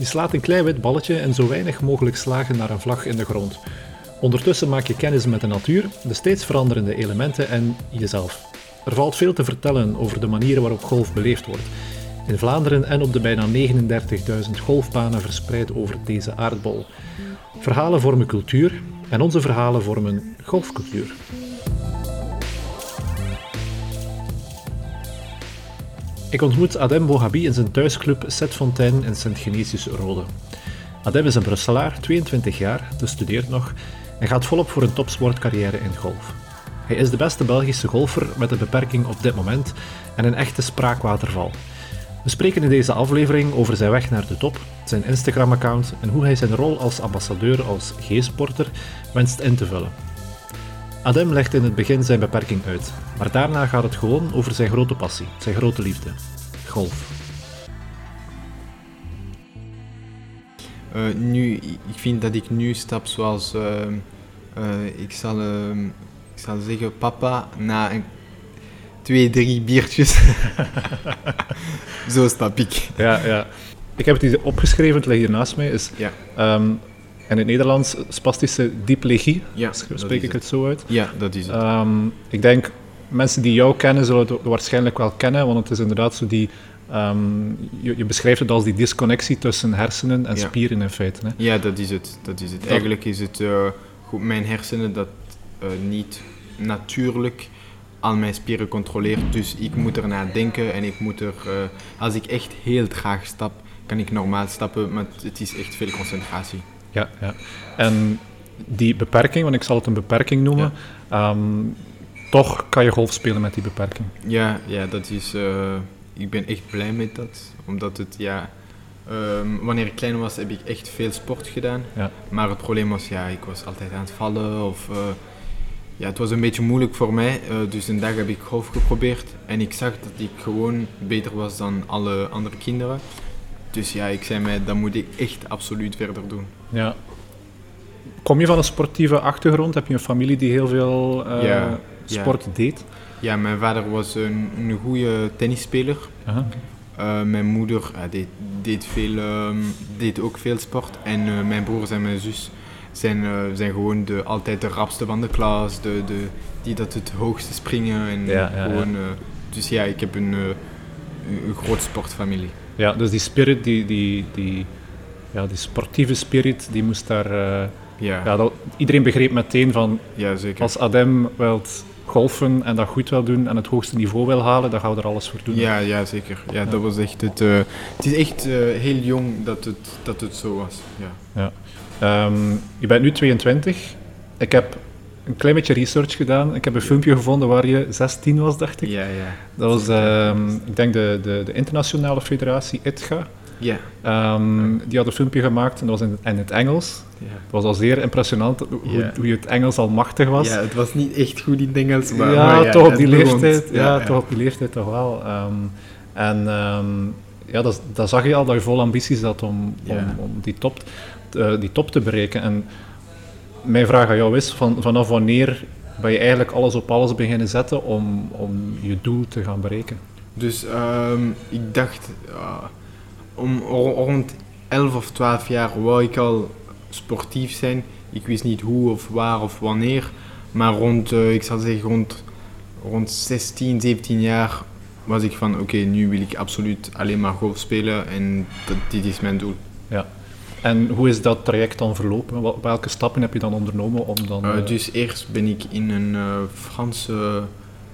Je slaat een klein wit balletje en zo weinig mogelijk slagen naar een vlag in de grond. Ondertussen maak je kennis met de natuur, de steeds veranderende elementen en jezelf. Er valt veel te vertellen over de manieren waarop golf beleefd wordt. In Vlaanderen en op de bijna 39.000 golfbanen verspreid over deze aardbol. Verhalen vormen cultuur en onze verhalen vormen golfcultuur. Ik ontmoet Adem Bohabi in zijn thuisclub Set Fontaine in Sint-Genesius-Rode. Adem is een Brusselaar, 22 jaar, dus studeert nog en gaat volop voor een topsportcarrière in golf. Hij is de beste Belgische golfer met een beperking op dit moment en een echte spraakwaterval. We spreken in deze aflevering over zijn weg naar de top, zijn Instagram-account en hoe hij zijn rol als ambassadeur als G-sporter wenst in te vullen. Adem legt in het begin zijn beperking uit, maar daarna gaat het gewoon over zijn grote passie, zijn grote liefde: golf. Uh, nu, ik vind dat ik nu stap zoals, uh, uh, ik, zal, ik zal zeggen, papa, na een, twee, drie biertjes. Zo stap ik. Ja, ja. Ik heb het hier opgeschreven, het ligt hier naast mij. Is, ja. Um, in het Nederlands spastische diplegie, ja, spreek ik het. zo uit. Ja, dat is het. Um, ik denk, mensen die jou kennen zullen het waarschijnlijk wel kennen, want het is inderdaad zo die... Um, je, je, beschrijft het als die disconnectie tussen hersenen en ja. spieren in feite. Hè? Ja, dat is het. Dat is het. Eigenlijk is het uh, goed, mijn hersenen dat uh, niet natuurlijk al mijn spieren controleert. Dus ik moet ernaar denken en ik moet er... Uh, als ik echt heel traag stap, kan ik normaal stappen, maar het is echt veel concentratie. Ja, ja. En die beperking, want ik zal het een beperking noemen, ja. um, toch kan je golf spelen met die beperking. Ja, ja dat is... Uh, ik ben echt blij met dat, omdat het, ja... Um, wanneer ik klein was, heb ik echt veel sport gedaan. Ja. Maar het probleem was, ja, ik was altijd aan het vallen of... Uh, ja, het was een beetje moeilijk voor mij, uh, dus een dag heb ik golf geprobeerd en ik zag dat ik gewoon beter was dan alle andere kinderen. Dus ja, ik zei mij, dat moet ik echt absoluut verder doen. Ja. Kom je van een sportieve achtergrond? Heb je een familie die heel veel uh, ja, sport ja. deed? Ja, mijn vader was een, een goede tennisspeler. Uh -huh. uh, mijn moeder uh, deed, deed, veel, um, deed ook veel sport. En mijn broers en mijn zus zijn, zijn gewoon de, altijd de rapste van de klas. De, de, die dat het hoogste springen. En ja, gewoon, dus ja, ik heb een, een groot sportfamilie. Ja, dus die spirit, die, die, die, ja, die sportieve spirit, die moest daar... uh, ja. ja dat, iedereen begreep meteen van... Ja, zeker. Als Adem wilt golfen en dat goed wil doen en het hoogste niveau wil halen, dan gaan we er alles voor doen. Ja, ja zeker. Ja, ja. Dat was echt het... Uh, het is echt uh, heel jong dat het, dat het zo was. Ja. ja. Um, je bent nu 22. Ik heb een klein beetje research gedaan. Ik heb een filmpje gevonden waar je 16 was, dacht ik. Ja, ja. Dat was, um, ik denk, de, de, de internationale federatie ITGA. Ja. Um, die had een filmpje gemaakt en dat was in, in het Engels. Ja. Het was al zeer impressionant hoe, ja. hoe je het Engels al machtig was. Ja, het was niet echt goed in het Engels, maar... Ja, maar ja toch op die leeftijd. Ja, ja, toch op die leeftijd toch wel. Um, en ja, dat, dat zag je al dat je vol ambities had om, om, om die, top, uh, die top te bereiken. En mijn vraag aan jou is, van, vanaf wanneer ben je eigenlijk alles op alles beginnen zetten om, om je doel te gaan bereiken? Dus um, ik dacht, uh, om rond 11 of 12 jaar wou ik al sportief zijn. Ik wist niet hoe of waar of wanneer, maar rond, uh, ik zal zeggen rond, rond 16, 17 jaar was ik van oké, okay, nu wil ik absoluut alleen maar golf spelen en dat, dit is mijn doel. Ja. En hoe is dat traject dan verlopen? Welke stappen heb je dan ondernomen om dan... Uh, dus eerst ben ik in een uh, Franse...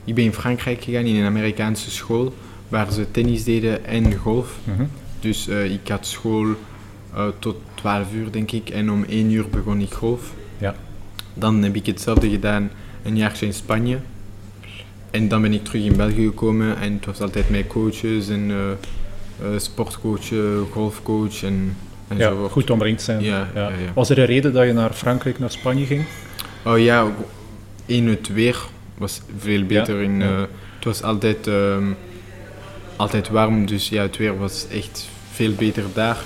Ik ben in Frankrijk gegaan, in een Amerikaanse school, waar ze tennis deden en golf. -hmm. Dus uh, ik had school tot 12 uur, denk ik, en om 1 uur begon ik golf. Ja. Dan heb ik hetzelfde gedaan, een jaartje in Spanje. En dan ben ik terug in België gekomen en het was altijd met coaches en sportcoach, golfcoach en ja, goed omringd zijn. Ja, ja. Ja, was er een reden dat je naar Frankrijk, naar Spanje ging? Oh ja, in het weer was veel beter. In, uh, het was altijd, um, altijd warm, dus ja, het weer was echt veel beter daar.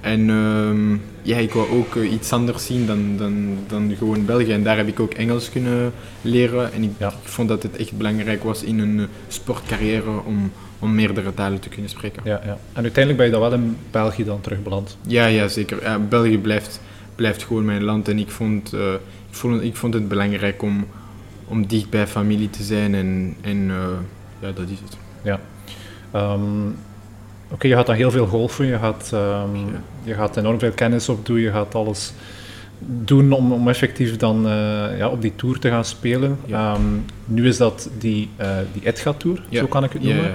En um, ja, ik wou ook uh, iets anders zien dan, dan, dan gewoon België. En daar heb ik ook Engels kunnen leren. En ik, ik vond dat het echt belangrijk was in een sportcarrière om, om meerdere talen te kunnen spreken. Ja, ja. En uiteindelijk ben je dan wel in België dan terugbeland. Ja, ja zeker. Ja, België blijft, blijft gewoon mijn land en ik vond, uh, ik vond, ik vond het belangrijk om, om dicht bij familie te zijn en, en uh, ja, dat is het. Ja. Um, Oké, okay, je gaat dan heel veel golfen, je gaat, um, ja. je gaat enorm veel kennis opdoen, je gaat alles doen om, om effectief dan uh, ja, op die tour te gaan spelen. Ja. Um, nu is dat die, uh, die Edga-tour, zo kan ik het noemen.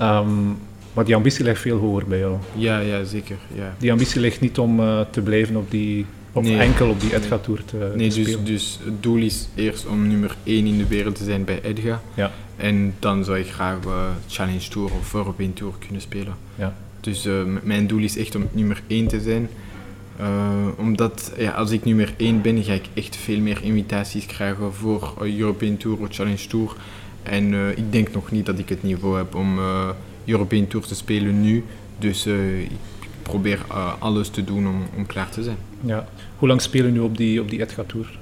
Um, maar die ambitie ligt veel hoger bij jou. Ja, ja zeker. Ja. Die ambitie ligt niet om uh, te blijven op die, nee. enkel op die Edga-tour te, nee, te dus, dus het doel is eerst om nummer 1 in de wereld te zijn bij Edga. Ja. En dan zou ik graag Challenge Tour of European Tour kunnen spelen. Ja. Dus mijn doel is echt om nummer 1 te zijn. Uh, omdat ja, als ik nummer 1 ben, ga ik echt veel meer invitaties krijgen voor European Tour of Challenge Tour. En uh, ik denk nog niet dat ik het niveau heb om uh, European Tour te spelen nu. Dus ik probeer alles te doen om, om klaar te zijn. Ja. Hoe lang spelen we nu op die, op die Edga Tour?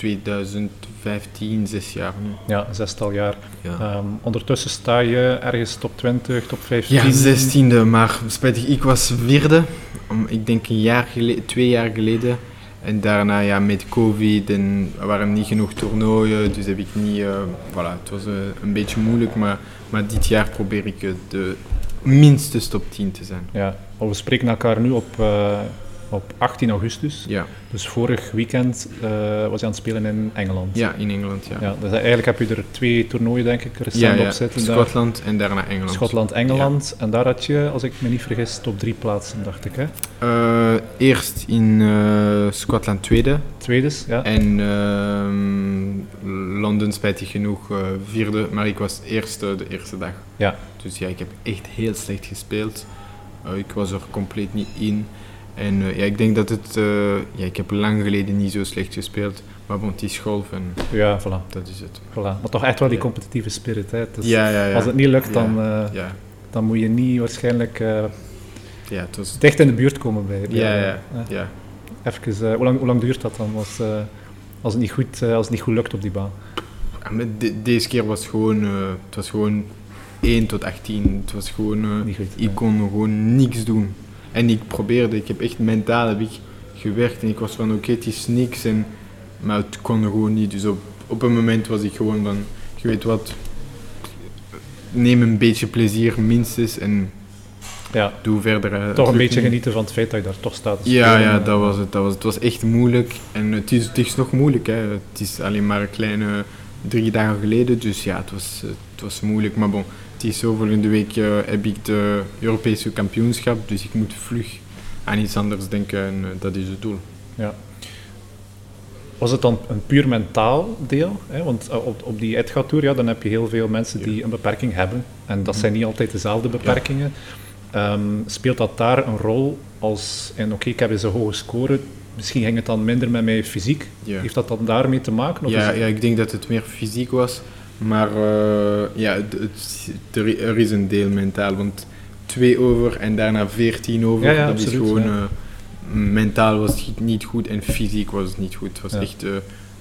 Ah, 2015, zes jaar nu. Ja, zestal jaar. Ja. Um, ondertussen sta je ergens top 20, top 15? Ja, zestiende, maar spijtig, ik was vierde. Ik denk een jaar geleden, twee jaar geleden. En daarna ja, met COVID en er waren niet genoeg toernooien, dus heb ik niet... Uh, voilà, het was uh, een beetje moeilijk, maar, maar dit jaar probeer ik de minstens top 10 te zijn. Ja, we spreken elkaar nu op... Uh, op 18 augustus. Ja. Dus vorig weekend uh, was je aan het spelen in Engeland. Ja, in Engeland, ja. ja dus eigenlijk heb je er twee toernooien, denk ik, recent ja, op zitten. Schotland daar. en daarna Engeland. Schotland, Engeland. En daar had je, als ik me niet vergis, top drie plaatsen, dacht ik, hè? Uh, eerst in uh, Schotland tweede. Tweede, ja. En Londen, spijtig genoeg, vierde. Maar ik was eerste de eerste dag. Ja. Dus ja, ik heb echt heel slecht gespeeld. ik was er compleet niet in. En uh, ja, ik denk dat het... Uh, ja, ik heb lang geleden niet zo slecht gespeeld. Maar bon, het is golf en... Ja, voilà. Dat is het. Voilà. Maar toch echt wel die competitieve spirit, hè. Dus ja, ja, ja. Als het niet lukt, dan, uh, ja. dan moet je niet waarschijnlijk ja, het was... dicht in de buurt komen bij... bij ja, ja, ja. Even, hoe, lang, hoe lang duurt dat dan als, als, het niet goed, als het niet goed lukt op die baan? Ja, maar de, deze keer was het gewoon... het was gewoon 1 tot 18. Het was gewoon... niet goed, ik kon gewoon niks doen. En ik probeerde, ik heb echt mentaal heb ik gewerkt en ik was van oké, okay, het is niks, en, maar het kon gewoon niet. Dus op, op een moment was ik gewoon van, je weet wat, neem een beetje plezier minstens en ja. doe verder. Toch een beetje genieten van het feit dat je daar toch staat. Ja, ja dat, was het, dat was het. Het was echt moeilijk en het is, het is nog moeilijk. Hè. Het is alleen maar een kleine drie dagen geleden, dus ja, het was, het was moeilijk. Maar bon, het is zo, volgende week uh, heb ik de Europese kampioenschap, dus ik moet vlug aan iets anders denken en uh, dat is het doel. Ja. Was het dan een puur mentaal deel? Hè? Want uh, op, op die Edga Tour, ja, dan heb je heel veel mensen die een beperking hebben. En dat zijn niet altijd dezelfde beperkingen. Ja. Um, speelt dat daar een rol als, en oké, okay, ik heb eens een hoge score, misschien ging het dan minder met mij fysiek. Ja. Heeft dat dan daarmee te maken? Of ja, ja, ik denk dat het meer fysiek was. Maar uh, ja, het, het, er is een deel mentaal. Want twee over en daarna veertien over, ja, ja, dat absoluut, is gewoon... Uh, mentaal was het niet goed en fysiek was het niet goed. Het was echt uh,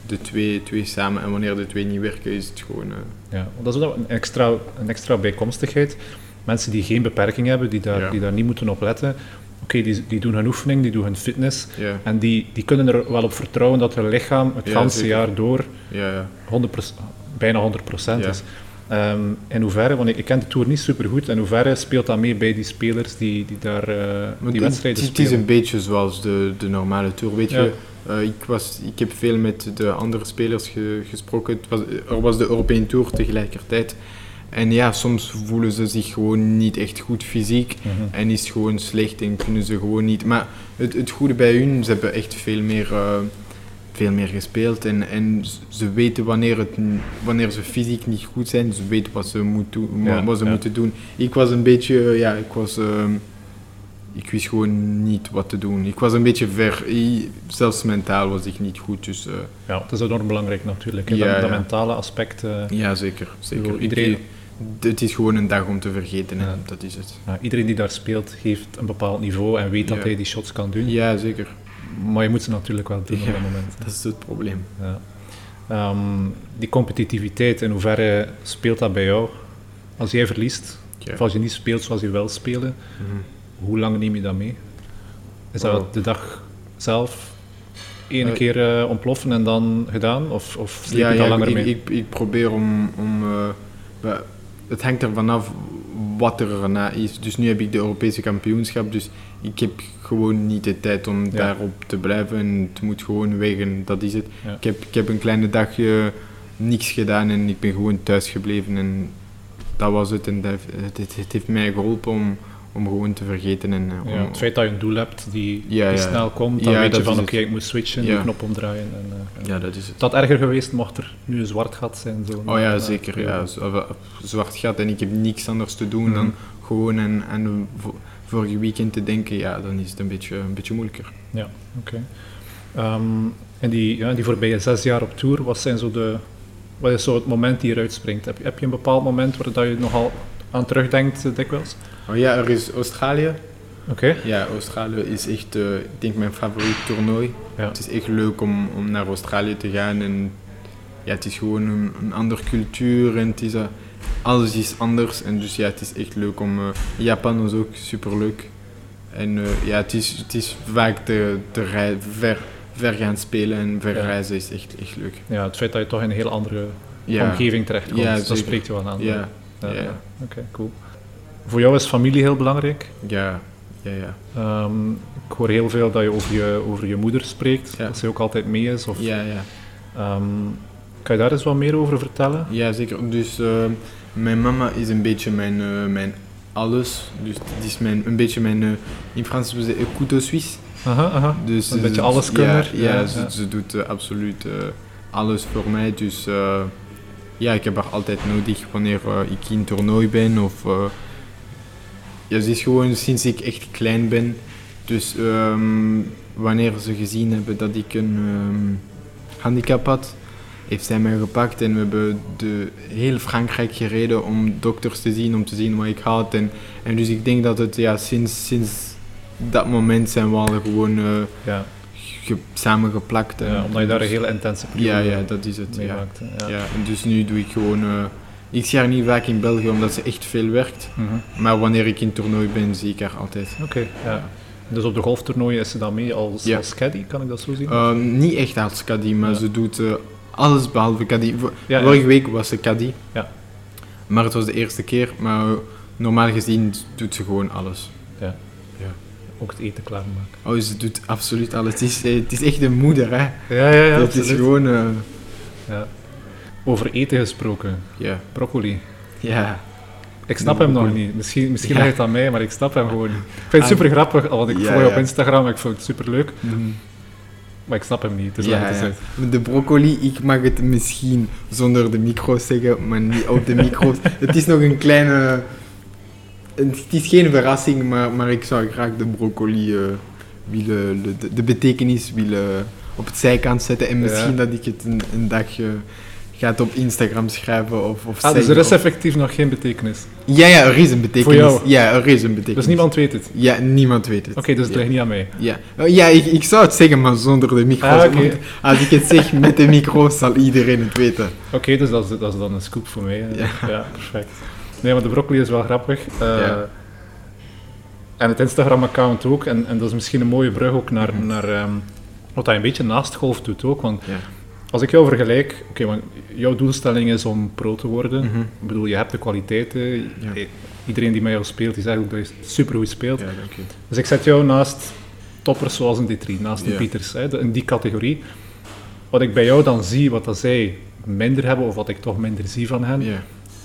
de twee, twee samen. En wanneer de twee niet werken, is het gewoon... Ja, dat is een extra, een extra bijkomstigheid. Mensen die geen beperking hebben, die daar, die daar niet moeten op letten... Oké, okay, die, die doen hun oefening, die doen hun fitness. En die, die kunnen er wel op vertrouwen dat hun lichaam het Ja, zeker. jaar door Ja, ja. 100%, bijna 100% Ja. is. Ehm, in hoeverre, want ik, ik ken de Tour niet super goed, in hoeverre speelt dat mee bij die spelers die, die daar Maar die het- wedstrijden het, het is spelen? een beetje zoals de, de normale tour. Weet Ja. je, eh, ik, was, ik heb veel met de andere spelers ge- gesproken. Het was, er was de European Tour tegelijkertijd. En ja, soms voelen ze zich gewoon niet echt goed fysiek. Mhm. En is gewoon slecht en kunnen ze gewoon niet. Maar het, het goede bij hun, ze hebben echt veel meer, eh, veel meer gespeeld. En, en ze weten wanneer, het, wanneer ze fysiek niet goed zijn, ze weten wat ze, moet doen, Ja, wat ze ja. moeten doen. Ik was een beetje, eh, ja, ik was. ehm, ik wist gewoon niet wat te doen. Ik was een beetje ver. Zelfs mentaal was ik niet goed. Dus eh, Ja, dat is enorm belangrijk natuurlijk. hè, Ja, dat, mentale aspect. eh, ja, zeker. zeker. bedoel, iedereen- Ik- het is gewoon een dag om te vergeten Ja. en dat is het. ja, iedereen die daar speelt, heeft een bepaald niveau en weet dat Ja. hij die shots kan doen. Ja, zeker. Maar je moet ze natuurlijk wel doen op dat moment. Dat is het probleem. Ja. Ehm, die competitiviteit, in hoeverre speelt dat bij jou? Als jij verliest, Ja. of als je niet speelt zoals je wil spelen, Mhm. hoe lang neem je dat mee? Is dat Oh. de dag zelf één Eh, keer eh, ontploffen en dan gedaan? Of, of sleep je ja langer ik, mee? ik, ik probeer om... om eh, het hangt er vanaf wat er erna is. Dus nu heb ik de Europese kampioenschap, dus ik heb gewoon niet de tijd om Ja. daarop te blijven. En het moet gewoon wegen, dat is het. Ja. Ik, heb, ik heb een kleine dagje niks gedaan en ik ben gewoon thuis gebleven. En dat was het. En dat, heeft- het, het, het heeft mij geholpen om, om gewoon te vergeten. En, eh, Ja, om, het feit dat je een doel hebt die, Ja, die ja. snel komt, dan Ja, weet je dat van oké, ik moet switchen, Ja. de knop omdraaien. En, eh, en- ja, dat is het. Had erger geweest mocht er nu een zwart gat zijn. Zo, Oh ja, Eh, zeker. ja. Ja. Zwart gat en ik heb niks anders te doen Mhm. dan gewoon aan, aan vo- vorige weekend te denken. Ja, dan is het een beetje, een beetje moeilijker. Oké. Ehm, en die, ja, die voorbije zes jaar op tour, wat, zijn zo de, wat is zo het moment die eruit springt? Heb je, heb je een bepaald moment waar dat je nogal aan terugdenkt eh, dikwijls? Oh ja, er is Australië. Oké. Ja, Australië is echt, eh, ik denk, mijn favoriet toernooi. Ja. Het is echt leuk om, om naar Australië te gaan. En ja, het is gewoon een, een andere cultuur en het is, eh, alles is anders. En dus ja, het is echt leuk om... Japan is ook super leuk. En ja, het is, het is vaak te, te ver, ver gaan spelen en ver Ja. reizen is echt, echt leuk. ja, het feit dat je toch in een heel andere Ja, omgeving terechtkomt, dat spreekt je wel aan. ja, Ja. Oké, cool. Voor jou is familie heel belangrijk. ja, ja, ja. Ehm, ik hoor heel veel dat je over je, over je moeder spreekt, Ja. dat ze ook altijd mee is. Of, Ja, ja. Ehm, kan je daar eens wat meer over vertellen? Ja, zeker. Dus eh, mijn mama is een beetje mijn, eh, mijn alles. Dus het is mijn, een beetje mijn, eh, in Frans we zeggen, couteau suisse. Aha, aha. Dus, Een eh, beetje ze- alleskunner. Ja, ja, Ja, ze, ze doet eh, absoluut eh, alles voor mij. Dus eh, ja, ik heb haar altijd nodig wanneer eh, ik in toernooi ben. Of, eh, ja, is gewoon sinds ik echt klein ben. Dus ehm, wanneer ze gezien hebben dat ik een ehm, handicap had, heeft zij mij gepakt en we hebben de, heel Frankrijk gereden om dokters te zien, om te zien wat ik had. En, en dus ik denk dat het ja, sinds, sinds dat moment zijn we al gewoon eh, Ja, samengeplakt. en ja, omdat je daar een dus- hele intense periode Ja, ja, dat is het. Ja. Ja. en dus nu doe ik gewoon... eh, ik zie haar niet vaak in België omdat ze echt veel werkt. Mhm. Maar wanneer ik in toernooi ben, zie ik haar altijd. Oké, ja. Dus op de golftoernooien is ze dan mee als, Ja. als caddy, kan ik dat zo zien? Ehm, niet echt als caddy, maar Ja. ze doet eh, alles behalve caddy. Vo- Ja, ja. Vorige week was ze caddy. Ja. Maar het was de eerste keer. Maar eh, normaal gezien doet ze gewoon alles. Ook het eten klaarmaken. Oh, ze doet absoluut alles. Het is, eh, het is echt een moeder, hè. Ja, ja, ja. het is gewoon... eh, ja. Over eten gesproken, ja. broccoli. Ja. Ik snap hem nog niet. Misschien, misschien Ja. ligt het aan mij, maar ik snap hem gewoon niet. Ik vind het Ah, super grappig, want ik ja, volg je op. Instagram en ik vond het super leuk. Mhm. Maar ik snap hem niet, dus Ja, het ja. de broccoli, ik mag het misschien zonder de micro's zeggen, maar niet op de micro's. het is nog een kleine... Het is geen verrassing, maar, maar ik zou graag de broccoli eh, willen... De, de betekenis willen op het zijkant zetten. En Ja. misschien dat ik het een, een dagje gaat op Instagram schrijven of, of Ah, dus er is of- effectief nog geen betekenis. Ja, ja, er is een betekenis. Voor jou? Ja, er is een betekenis. Dus niemand weet het. Ja, niemand weet het. Oké, dus het ja. ligt niet aan mij. Ja, Oh, ja ik, ik zou het zeggen, maar zonder de micro's. Ah, Als ik het zeg met de micro's, zal iedereen het weten. Oké, dus dat is, dat is dan een scoop voor mij. Ja, perfect. Nee, maar de broccoli is wel grappig. Eh, Ja. En het Instagram-account ook. En, en dat is misschien een mooie brug ook naar, naar ehm, wat hij een beetje naast golf doet ook. Want Ja. als ik jou vergelijk, oké, want jouw doelstelling is om pro te worden. Mhm. Ik bedoel, je hebt de kwaliteiten. Ja. I- Iedereen die met jou speelt, die zegt ook dat je supergoed speelt. Ja, dank je. Dus ik zet jou naast toppers zoals een D3, naast Ja. Pieters, hè, de- in die categorie. Wat ik bij jou dan zie, wat dat zij minder hebben, of wat ik toch minder zie van hen.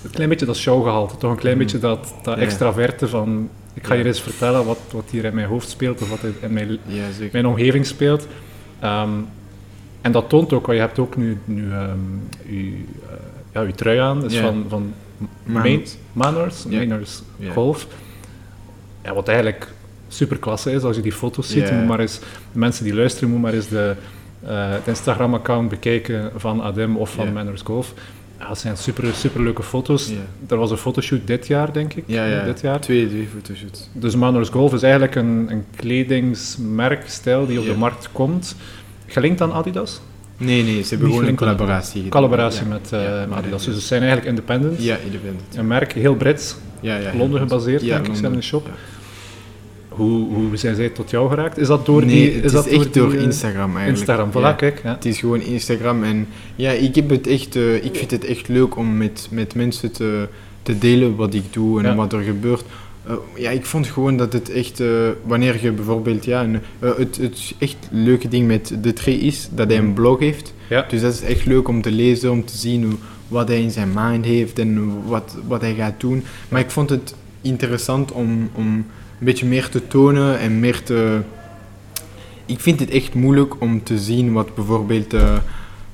Een klein beetje dat showgehalte, toch een klein Mhm. beetje dat, dat extraverte van, ik ga je eens vertellen wat, wat hier in mijn hoofd speelt, of wat in mijn, mijn omgeving speelt. Ehm, en dat toont ook, want je hebt ook nu, nu ehm, je, eh, ja, je trui aan, dus van, van Manors. Manors Ja. Golf. Ja, wat eigenlijk super klasse is als je die foto's ziet. Moet maar eens, de mensen die luisteren, moeten maar eens de, eh, het Instagram-account bekijken van Adem of van. Manors Golf. Ja, dat zijn super, super leuke foto's. Er was een fotoshoot dit jaar, denk ik. Ja, ja. Dit jaar. Twee, twee fotoshoots. Dus Manors Golf is eigenlijk een, een kledingsmerkstijl die op de markt komt. Gelinkt aan Adidas? Nee, nee, ze hebben gewoon een collaboratie collaboratie Ja. met, eh, Ja, met met Adidas. Dus ze zijn eigenlijk independent. Ja, independent. Een merk, heel Brits, Ja, ja. Londen gebaseerd, denk ik, zijn in de shop. Hoe, hoe zijn zij tot jou geraakt? Is dat door nee, die... het is, dat echt door die, eh, Instagram eigenlijk. Instagram, voilà, Ja. kijk. Ja. Het is gewoon Instagram en ja, ik, heb het echt, eh, ik vind het echt leuk om met, met mensen te, te delen wat ik doe en Ja. wat er gebeurt. Eh, ja, ik vond gewoon dat het echt, wanneer je bijvoorbeeld, ja, een, het, het echt leuke ding met de Tree is dat hij een blog heeft. Ja. Dus dat is echt leuk om te lezen, om te zien hoe, wat hij in zijn mind heeft en wat, wat hij gaat doen. Maar ik vond het interessant om, om beetje meer te tonen en meer te... Ik vind het echt moeilijk om te zien wat bijvoorbeeld eh,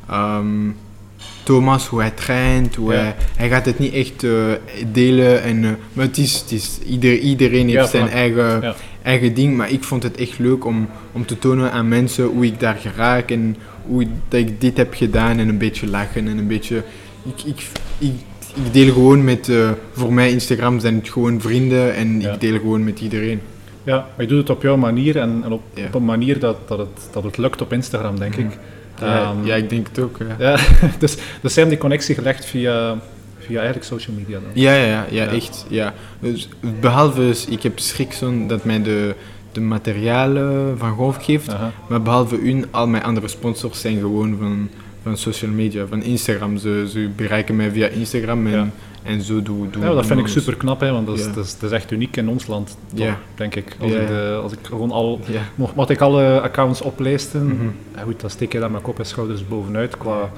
ehm, Thomas, hoe hij traint, hoe Ja. hij, hij gaat het niet echt eh, delen. En, eh, maar het is, het is, ieder, iedereen heeft Ja, zijn eigen, Ja. eigen ding. Maar ik vond het echt leuk om, om te tonen aan mensen hoe ik daar geraak en hoe ik, dat ik dit heb gedaan en een beetje lachen en een beetje... Ik, ik, ik, ik deel gewoon met... eh, voor mij Instagram zijn het gewoon vrienden en Ja. ik deel gewoon met iedereen. Ja, maar je doet het op jouw manier en, en op, Ja. op een manier dat, dat, het, dat het lukt op Instagram, denk ik. Ja, Ehm, ja, ik denk het ook. Ja, dus, dus zij hebben die connectie gelegd via, via eigenlijk social media dan. ja, ja, ja, ja, echt. Ja. Dus, behalve, dus, ik heb Schrikson dat mij de, de materialen van golf geeft. Maar behalve hun, al mijn andere sponsors zijn gewoon van, van social media, van Instagram. Ze, ze bereiken mij via Instagram en, Ja. en zo doen we Ja, dat vind ik super knap, hè, want dat is, Ja. dat, is, dat is echt uniek in ons land, toch, Ja. denk ik. Als, ik de, als ik gewoon al, Ja. mocht, mocht ik alle accounts oplijsten, ja, goed, dan steek je daar met kop en schouders bovenuit qua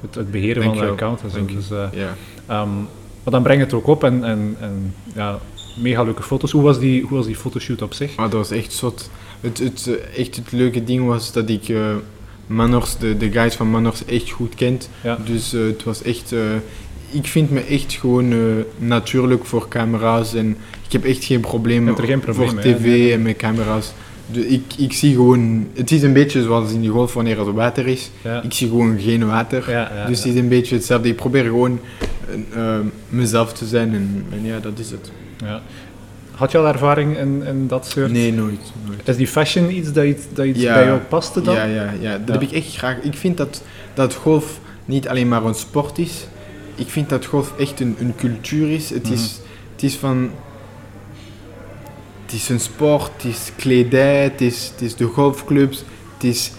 het, het beheren van de account. En zo. Dank je. Dus, eh, Ja. ehm, maar dan breng je het ook op en, en, en ja, mega leuke foto's. Hoe was die, hoe was die fotoshoot op zich? Maar dat was echt zot. Het, het, echt het leuke ding was dat ik eh Manors, de, de guys van Manors echt goed kent. Ja. Dus eh, het was echt... eh, ik vind me echt gewoon eh, natuurlijk voor camera's en ik heb echt geen probleem hebt geen probleem voor tv en met camera's. De, ik, ik zie gewoon... Het is een beetje zoals in de golf wanneer er water is. Ja. Ik zie gewoon geen water. Ja, ja, dus het is een beetje hetzelfde. Ik probeer gewoon mezelf te zijn en, en ja, dat is het. Had je al ervaring in, in dat soort... Nee, nooit. nooit. Is die fashion iets dat, iets, dat iets Ja. bij jou paste dan? Ja, ja, ja, dat heb ik echt graag. Ik vind dat, dat golf niet alleen maar een sport is. Ik vind dat golf echt een, een cultuur is. Het, is. Mhm. het is van... Het is een sport, het is kledij, het is, het is de golfclubs. Het is...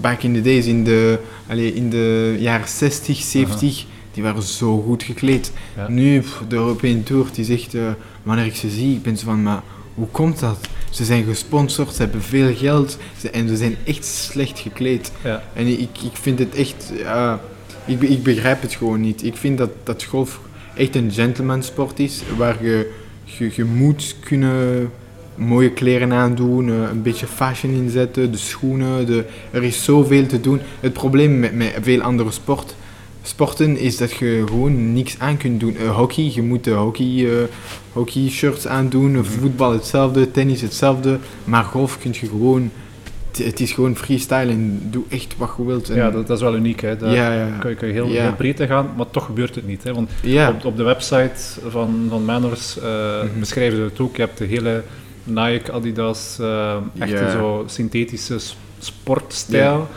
Back in the days, in de, allee, in de jaren 60, 70, die waren zo goed gekleed. Ja. Nu, pff, de European Tour, is echt... eh, wanneer ik ze zie, ik ben zo van... Maar hoe komt dat? Ze zijn gesponsord, ze hebben veel geld ze- en ze zijn echt slecht gekleed. Ja. En ik, ik vind het echt, ik, ik begrijp het gewoon niet. Ik vind dat, dat golf echt een gentlemansport is, waar je, je, je moet kunnen mooie kleren aandoen, eh, een beetje fashion inzetten, de schoenen, de, er is zoveel te doen. Het probleem met, met veel andere sport, sporten is dat je gewoon niks aan kunt doen. Eh, hockey, je moet de hockey, eh, hockey shirts aandoen, voetbal hetzelfde, tennis hetzelfde, maar golf kun je gewoon het- is gewoon freestyle en doe echt wat je wilt. En Ja, dat, dat is wel uniek. Hè. Daar ja, ja. kun je, kun je heel, Ja. heel breed in gaan, maar toch gebeurt het niet. Hè. Want op, op de website van, van Manners eh, Mhm. beschrijven ze het ook. Je hebt de hele Nike, Adidas, echte zo synthetische sportstijl.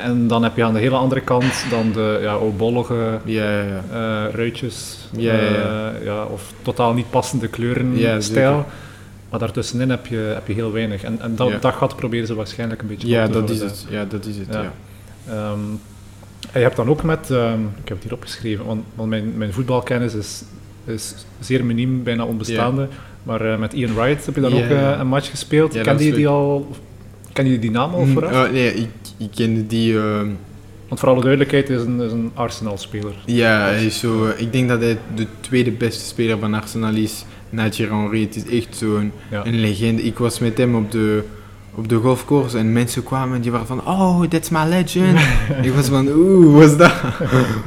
En dan heb je aan de hele andere kant dan de ja, oudbollige ja, ja, ja. eh, ruitjes. Ja, ja, ja. eh, ja, of totaal niet passende kleuren Ja, stijl. Maar daartussenin heb je, heb je heel weinig. En, en dat, dat gat proberen ze waarschijnlijk een beetje Ja, te dat is het. Ja, dat is het. Ja. Ehm, en je hebt dan ook met, ehm, ik heb het hier opgeschreven, want, want mijn, mijn voetbalkennis is, is zeer miniem, bijna onbestaande. Maar eh, met Ian Wright heb je dan ook eh, een match gespeeld. Kende je die al? Ken je die naam al Mm, vooraf? oh, nee, ik, ik kende die. ehm, Want voor alle duidelijkheid is een, is een Arsenal-speler. ja, hij is zo. eh, ik denk dat hij de tweede beste speler van Arsenal is. Na Thierry Henry. Het is echt zo'n Ja. een legende. Ik was met hem op de, op de golfcourse en mensen kwamen en die waren van, oh, that's my legend. ik was van, oeh, wat is dat?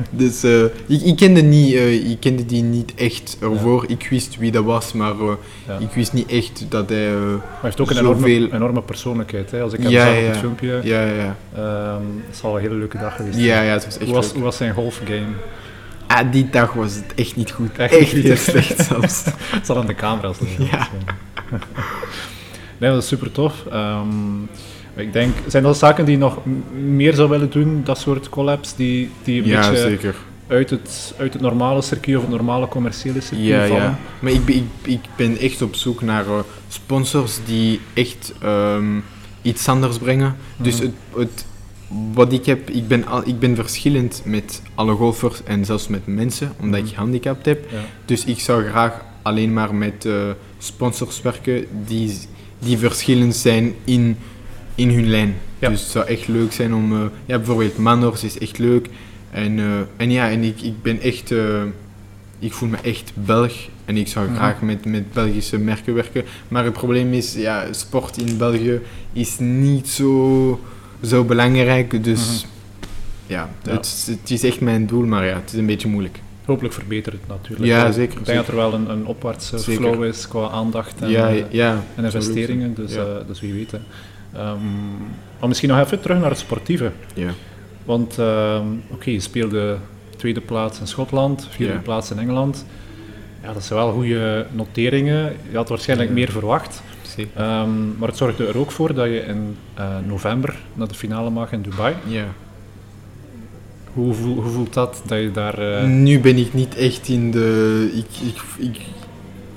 dus eh, ik, ik, kende niet, eh, ik kende die niet echt ervoor. Ik wist wie dat was, maar eh, Ja. ik wist niet echt dat hij... hij heeft ook een enorme, Zoveel- enorme persoonlijkheid. Hè. Als ik hem Ja, zag op het filmpje, ja, ja, ehm, het zal een hele leuke dag geweest zijn. Ja, ja, het was echt hoe, was, leuk. hoe was zijn golfgame? Ah, die dag was het echt niet goed. Echt Echt, niet. heel slecht zelfs. Het zal aan de camera's liggen. Ja. Nee, dat is super tof. Ehm, Ik denk, zijn dat zaken die je nog meer zou willen doen, dat soort collabs, die, die een Ja, beetje zeker. uit het, uit het normale circuit of het normale commerciële circuit Ja, vallen? ja. Maar ik, ben- ik, ik ben echt op zoek naar eh, sponsors die echt ehm, iets anders brengen. Dus Mhm. het, het, wat ik heb, ik ben, al, ik ben verschillend met alle golfers en zelfs met mensen, omdat Mhm. ik gehandicapt heb. Ja. Dus ik zou graag alleen maar met eh, sponsors werken die, die verschillend zijn in, in hun lijn. Ja. Dus het zou echt leuk zijn om... eh, ja, bijvoorbeeld Manors is echt leuk. En, eh, en ja, en ik, ik ben echt... eh, ik voel me echt Belg. En ik zou Mhm. graag met, met Belgische merken werken. Maar het probleem is, ja, sport in België is niet zo, zo belangrijk. Dus ja, Ja. Het, het is echt mijn doel. Maar ja, het is een beetje moeilijk. Hopelijk verbetert het natuurlijk. Ja, zeker, Ik denk dat er wel een, een opwaartse Zeker. flow is qua aandacht en, ja, eh, ja. en investeringen, dus, Ja. eh, dus wie weet. Hè. Ehm, maar misschien nog even terug naar het sportieve. Ja. Want ehm, oké, je speelde tweede plaats in Schotland, vierde plaats in Engeland. Ja, dat zijn wel goede noteringen. Je had waarschijnlijk meer verwacht. Ehm, maar het zorgde er ook voor dat je in eh, november naar de finale mag in Dubai. Ja. Hoe, voel- hoe voelt dat, dat je daar... eh, Nu ben ik niet echt in de. Ik, ik, ik,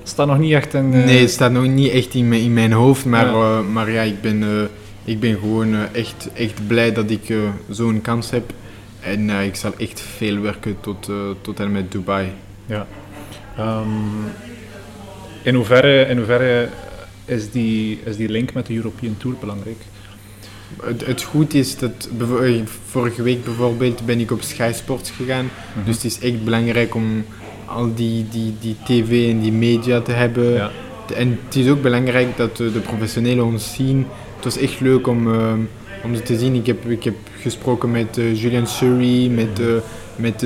staat nog niet echt in... eh, nee, het staat nog niet echt in mijn, in mijn hoofd, maar Ja. ja, maar ja ik, ben, eh, ik ben gewoon eh, echt, echt blij dat ik eh, zo'n kans heb. En eh, ik zal echt veel werken tot, eh, tot en met Dubai. Ja. Ehm, in, hoeverre, in hoeverre is die, is die link met de European Tour belangrijk? Het, het goed is dat eh, vorige week bijvoorbeeld ben ik op Sky Sports gegaan. Mhm. Dus het is echt belangrijk om al die, die, die tv en die media te hebben. Ja. En het is ook belangrijk dat de professionelen ons zien. Het was echt leuk om, eh, om ze te zien. Ik heb, ik heb gesproken met eh, Julian Surrey, met, eh, met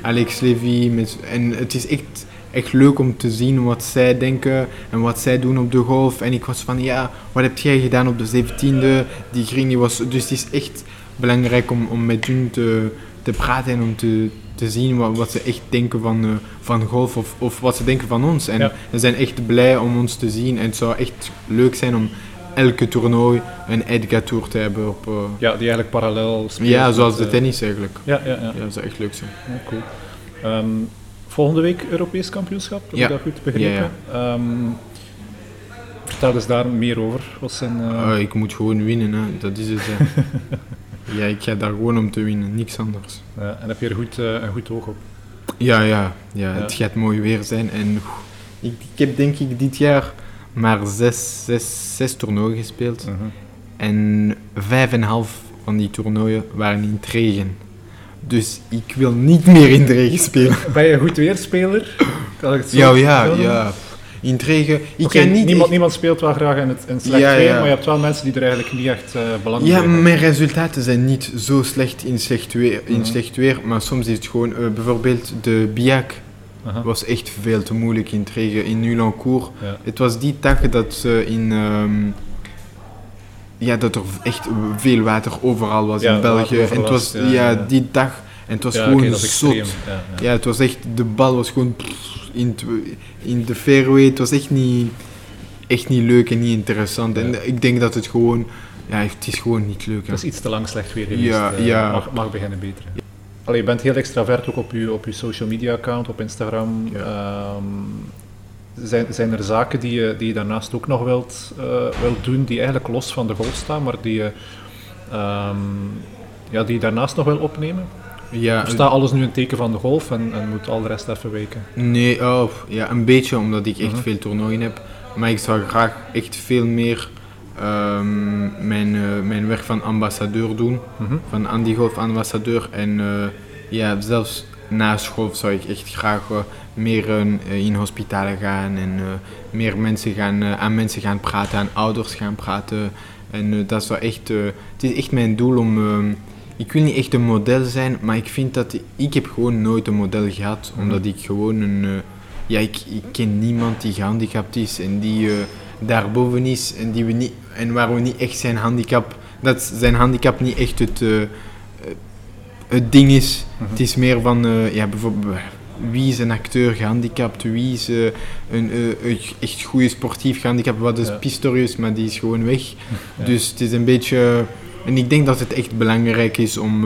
Alex Levy. Met, en het is echt, echt leuk om te zien wat zij denken en wat zij doen op de golf. En ik was van, ja, wat heb jij gedaan op de 17e? Die green die was... Dus het is echt belangrijk om, om met hun te, te praten en om te, te zien wat, wat ze echt denken van, eh, van golf of, of wat ze denken van ons. En Ja. ze zijn echt blij om ons te zien en het zou echt leuk zijn om elke toernooi een Edgar Tour te hebben. Op, eh, Ja, die eigenlijk parallel speelt. ja, met, zoals de eh, tennis eigenlijk. Ja, ja, ja. Ja, dat zou echt leuk zijn. Ja, cool. Ehm, volgende week Europees kampioenschap, heb Ja. ik dat goed begrepen? Ehm, vertel eens daar meer over. Wat zijn, eh, Eh, ik moet gewoon winnen, hè. dat is het. ja, ik ga daar gewoon om te winnen, niks anders. ja, en heb je er goed, eh, een goed oog op? Ja, ja, ja, Ja. het gaat mooi weer zijn. En ik, ik heb denk ik dit jaar maar zes, zes, zes toernooien gespeeld. Mhm. En vijf en een half van die toernooien waren in het regen. Dus ik wil niet meer in de regen spelen. Ben je een goed weerspeler? Kan ik het zo Ja, ja, ja. In regen. Ik kan niet niemand, echt- niemand speelt wel graag in het in slecht Ja, weer, ja. maar je hebt wel mensen die er eigenlijk niet echt eh belang bij Ja, hebben. mijn resultaten zijn niet zo slecht in slecht weer, in Mhm. slecht weer maar soms is het gewoon... eh, bijvoorbeeld de Biak was echt veel te moeilijk in regen, in Nulancourt. Ja. Het was die dag dat ze in... ehm, ja, dat er echt veel water overal was Ja, in België. En het was, ja, die dag. En het was gewoon dat is zot. Ja, het was echt... De bal was gewoon in, in de fairway. Het was echt niet, echt niet leuk en niet interessant. En ik denk dat het gewoon... Ja, het is gewoon niet leuk. hè. Het is iets te lang slecht weer geweest. Ja, eh, ja. Mag, mag beginnen beter. Allee, je bent heel extravert ook op je, op je social media account, op Instagram. Ja. Zijn, zijn er zaken die je, die je daarnaast ook nog wilt, eh, wilt doen, die eigenlijk los van de golf staan, maar die je, ehm, ja, die je daarnaast nog wil opnemen? Ja, Of staat alles nu in teken van de golf en, en moet al de rest even weken? Nee, oh, ja, een beetje omdat ik echt Mhm. veel toernooien heb. Maar ik zou graag echt veel meer ehm, mijn, eh, mijn werk van ambassadeur doen. Mhm. Van Andy Golf ambassadeur. En eh, ja, zelfs naast golf zou ik echt graag eh, meer eh, in hospitalen gaan. En eh, meer mensen gaan, aan mensen gaan praten, aan ouders gaan praten. En dat zou echt... het is echt mijn doel om... ehm, ik wil niet echt een model zijn, maar ik vind dat... Ik heb gewoon nooit een model gehad, Mhm. omdat ik gewoon een... ja, ik, ik ken niemand die gehandicapt is en die eh, daarboven is en, die we niet, en waar we niet echt zijn handicap... Dat zijn handicap niet echt het, het ding is. Mhm. Het is meer van... eh, ja, bijvoorbeeld... wie is een acteur gehandicapt, wie is eh, een, eh, echt goede sportief gehandicapt. Wat is Ja. Pistorius, maar die is gewoon weg. Ja. Dus het is een beetje... En ik denk dat het echt belangrijk is om,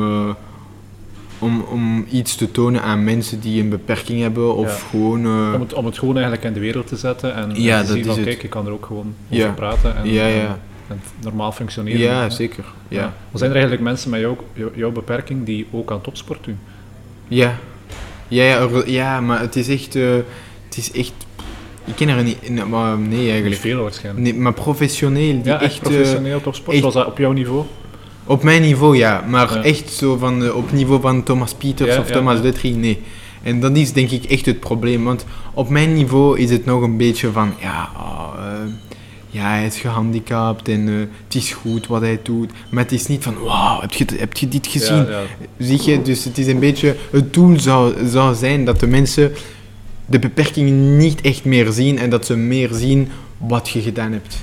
om, om iets te tonen aan mensen die een beperking hebben. Of Ja. gewoon... Om het, om het gewoon eigenlijk in de wereld te zetten en, Ja, te dat zien is van het. kijk, ik kan er ook gewoon over praten en, Ja, ja. en normaal functioneren. ja, zeker. Ja. Zijn er eigenlijk mensen met jouw, beperking die ook aan topsport doen? Ja. Ja, ja, ja, maar het is echt... eh, het is echt... Ik ken er niet... nee, maar nee, Niet eigenlijk. veel waarschijnlijk. Nee, maar professioneel. Die ja, echt, echt, eh, professioneel topsport. echt- Was dat op jouw niveau? op mijn niveau, ja. Maar Ja. echt zo van... eh, op niveau van Thomas Pieters Ja, of Thomas. Detri, nee. En dat is denk ik echt het probleem. Want op mijn niveau is het nog een beetje van... Ja, ah, ja hij is gehandicapt en eh, het is goed wat hij doet. Maar het is niet van... Wauw, heb je, heb je dit gezien? Ja, ja. Zie je, dus het is een beetje, het doel zou, zou zijn dat de mensen de beperking niet echt meer zien en dat ze meer zien wat je gedaan hebt.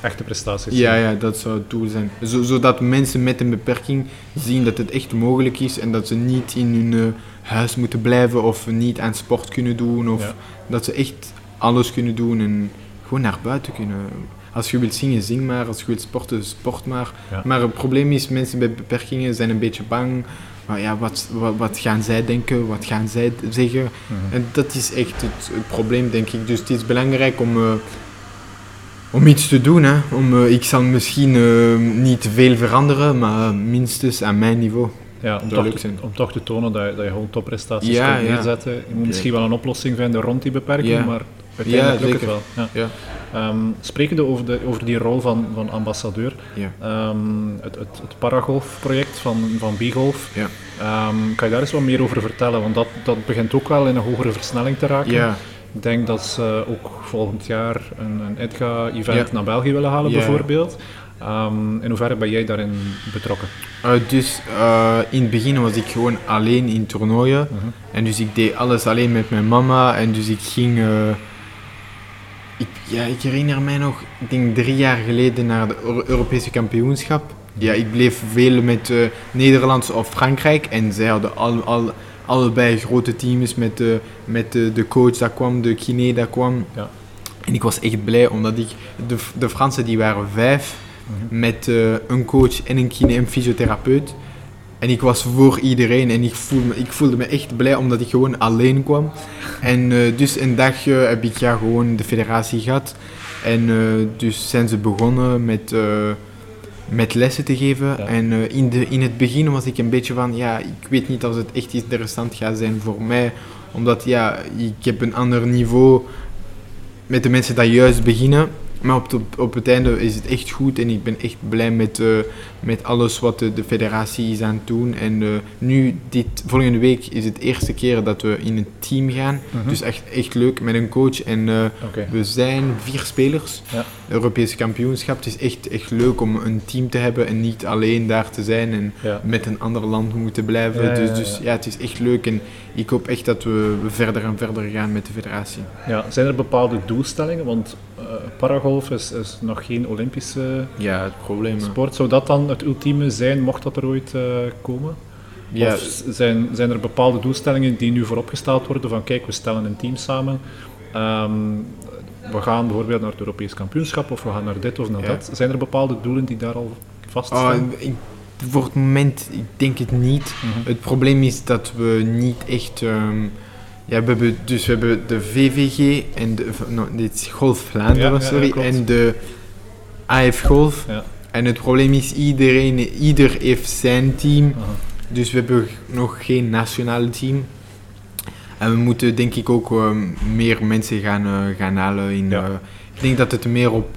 Echte prestaties. Ja, ja, dat zou het doel zijn. Zo, zodat mensen met een beperking zien dat het echt mogelijk is en dat ze niet in hun eh, huis moeten blijven of niet aan sport kunnen doen of Ja. dat ze echt alles kunnen doen en gewoon naar buiten kunnen. Als je wilt zingen, zing maar. Als je wilt sporten, sport maar. Ja. Maar het probleem is, mensen met beperkingen zijn een beetje bang. Maar ja, wat, wat, wat gaan zij denken? Wat gaan zij zeggen? Mhm. En dat is echt het, het probleem, denk ik. Dus het is belangrijk om, eh, om iets te doen. Hè. Om, eh, ik zal misschien eh, niet veel veranderen, maar minstens aan mijn niveau. Ja, om, toch te, om toch te tonen dat je, dat je gewoon topprestaties Ja, kunt neerzetten. Je moet misschien wel een oplossing vinden rond die beperking, maar uiteindelijk Ja, lukt het zeker. wel. Ja. Ja. Ehm, sprekende over, de, over die rol van, van ambassadeur, Ja. ehm, het, het, het Paragolf-project van, van B-Golf, Ja. ehm, kan je daar eens wat meer over vertellen? Want dat, dat begint ook wel in een hogere versnelling te raken. Ja. Ik denk dat ze ook volgend jaar een, een EDGA-event naar België willen halen, bijvoorbeeld. Ehm, in hoeverre ben jij daarin betrokken? Eh, dus eh, in het begin was ik gewoon alleen in toernooien. Mhm. En dus ik deed alles alleen met mijn mama. En dus ik ging. Ja, ik herinner mij nog, ik denk drie jaar geleden naar de Euro- Europese kampioenschap. Ja, ik bleef veel met Nederland of Frankrijk. En zij hadden al, al, allebei grote teams met, de met de, de coach dat kwam, de kine dat kwam. Ja. En ik was echt blij omdat ik. De, de Fransen die waren vijf Mhm. met een coach en een kine en fysiotherapeut. En ik was voor iedereen en ik voelde me, ik voelde me echt blij omdat ik gewoon alleen kwam. En eh, dus een dagje heb ik ja gewoon de federatie gehad. En eh, dus zijn ze begonnen met, eh, met lessen te geven. Ja. En in, de, in het begin was ik een beetje van, ja, ik weet niet of het echt interessant gaat zijn voor mij. Omdat ja, ik heb een ander niveau met de mensen die juist beginnen. Maar op, de- op het einde is het echt goed en ik ben echt blij met, met alles wat de, de federatie is aan het doen. En eh, nu, dit, volgende week, is het eerste keer dat we in een team gaan. Mhm. Dus echt, echt leuk met een coach. En eh, we zijn vier spelers. Ja. Europese kampioenschap. Het is echt, echt leuk om een team te hebben en niet alleen daar te zijn en Ja. met een ander land moeten blijven. Ja, dus ja, dus ja. het is echt leuk en ik hoop echt dat we, verder en verder gaan met de federatie. Ja, zijn er bepaalde doelstellingen? Want eh, paragolf is, is nog geen Olympische Ja, het probleem. sport. Zou dat dan het ultieme zijn, mocht dat er ooit eh, komen? Ja, Of zijn, zijn er bepaalde doelstellingen die nu vooropgesteld worden van kijk, we stellen een team samen. Ehm, we gaan bijvoorbeeld naar het Europees kampioenschap of we gaan naar dit of naar Ja. dat. Zijn er bepaalde doelen die daar al Oh, vaststaan? ik, voor het moment, ik denk het niet. Mhm. Het probleem is dat we niet echt. ehm, ja, we hebben, dus we hebben de VVG en de. No, dit is Golf Vlaanderen, Ja, sorry. en de AF Golf. Ja. En het probleem is, iedereen, ieder heeft zijn team. Dus we hebben nog geen nationale team. En we moeten denk ik ook ehm, meer mensen gaan, eh, gaan halen. In, Ja. eh, ik denk dat het meer op,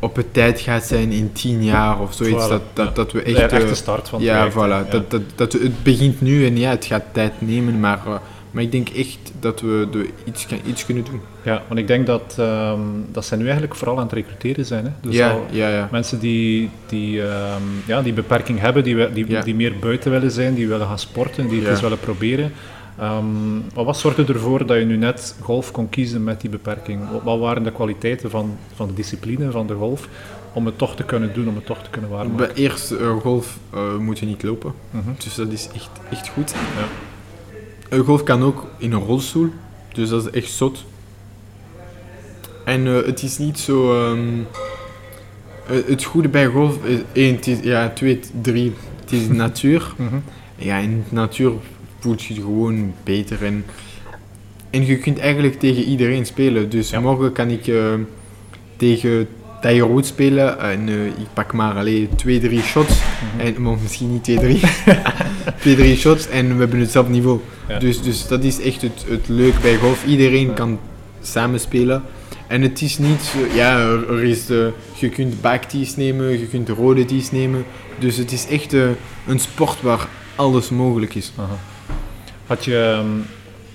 op het tijd gaat zijn in tien jaar of zoiets. Voilà, dat, dat, ja. dat we De echt... eh, echte start van het ja, project, voilà. Dat, dat, dat, het begint nu en ja, het gaat tijd nemen. Maar, maar ik denk echt dat we de, iets, kan- iets kunnen doen. Ja, want ik denk dat, ehm, dat zij nu eigenlijk vooral aan het recruteren zijn. Hè? Dus ja, ja, ja. mensen die die, ehm, ja, die beperking hebben, die, die, die meer buiten willen zijn, die willen gaan sporten, die het eens willen proberen. Ehm, maar wat zorgde ervoor dat je nu net golf kon kiezen met die beperking? Wat, waren de kwaliteiten van, van de discipline van de golf om het toch te kunnen doen, om het toch te kunnen Bij waarmaken? eerst eh, golf eh, moet je niet lopen. Mhm. Dus dat is echt, echt goed. Ja. Een golf kan ook in een rolstoel, dus dat is echt zot. En eh, het is niet zo. ehm, eh, het goede bij golf is één, ja, twee, drie, het is natuur. Mhm. Ja, in de natuur voelt je gewoon beter. En, en je kunt eigenlijk tegen iedereen spelen. Dus Ja. morgen kan ik eh, tegen Tiger Woods spelen. En eh, ik pak maar alleen twee, drie shots. Mhm. En, maar misschien niet twee, drie. twee, drie shots en we hebben hetzelfde niveau. Ja. Dus, dus dat is echt het, het leuk bij golf. Iedereen Ja. kan samen spelen. En het is niet ja, er, er is de, je kunt backtees nemen, je kunt rode tees nemen. Dus het is echt eh, een sport waar alles mogelijk is. Aha. Had je, ehm,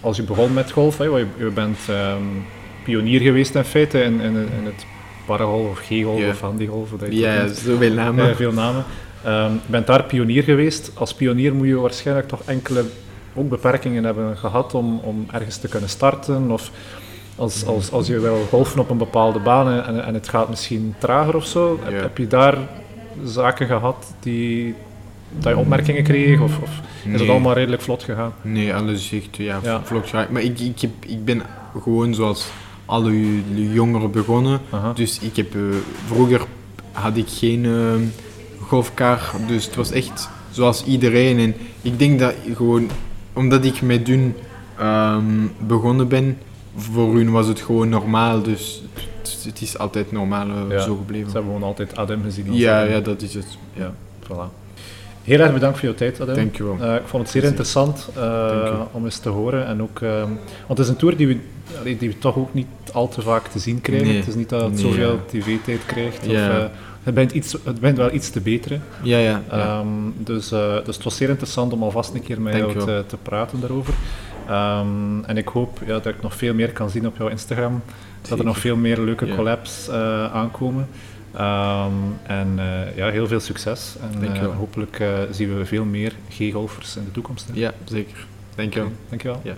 als je begon met golf, hè, je, je bent ehm, pionier geweest in feite in, in, in het paragolf of G-golf Ja. of handygolf. Ja, noemt. zoveel namen. Veel namen. Ehm, je bent daar pionier geweest. Als pionier moet je waarschijnlijk toch enkele ook beperkingen hebben gehad om, om ergens te kunnen starten. Of als, als, als je wil golfen op een bepaalde baan en, en het gaat misschien trager of zo. Heb, heb je daar zaken gehad die, dat je opmerkingen kreeg? Of, of is het allemaal redelijk vlot gegaan? Nee, alles echt ja, Ja. vlot geraakt. Maar ik, ik, heb, ik ben gewoon zoals alle jongeren begonnen. Aha. Dus ik heb, eh, vroeger had ik geen eh, golfkar, dus het was echt zoals iedereen. En ik denk dat gewoon, omdat ik met hun ehm, begonnen ben, voor hun was het gewoon normaal. Dus het, het is altijd normaal eh, Ja. zo Ze gebleven. hebben gewoon altijd Adem gezien. Ja, ja, dat is het. Ja. Voilà. Heel erg bedankt voor jouw tijd. Dankjewel. Eh, ik vond het zeer interessant eh, om eens te horen. En ook, ehm, want het is een tour die we, die we toch ook niet al te vaak te zien krijgen. Nee. Het is niet dat het Nee, zoveel ja. tv-tijd krijgt. Ja. Of, eh, het, bent iets, het bent wel iets te beteren. Ja, ja. ja. Ehm, dus, dus het was zeer interessant om alvast een keer met jou te, te praten daarover. Ehm, en ik hoop ja, dat ik nog veel meer kan zien op jouw Instagram. Dat er nog veel meer leuke collabs aankomen. Ehm, en eh, ja, heel veel succes. En eh, hopelijk eh, zien we veel meer G-golfers in de toekomst. hè. ja, zeker. Dankjewel. Dankjewel. Ja.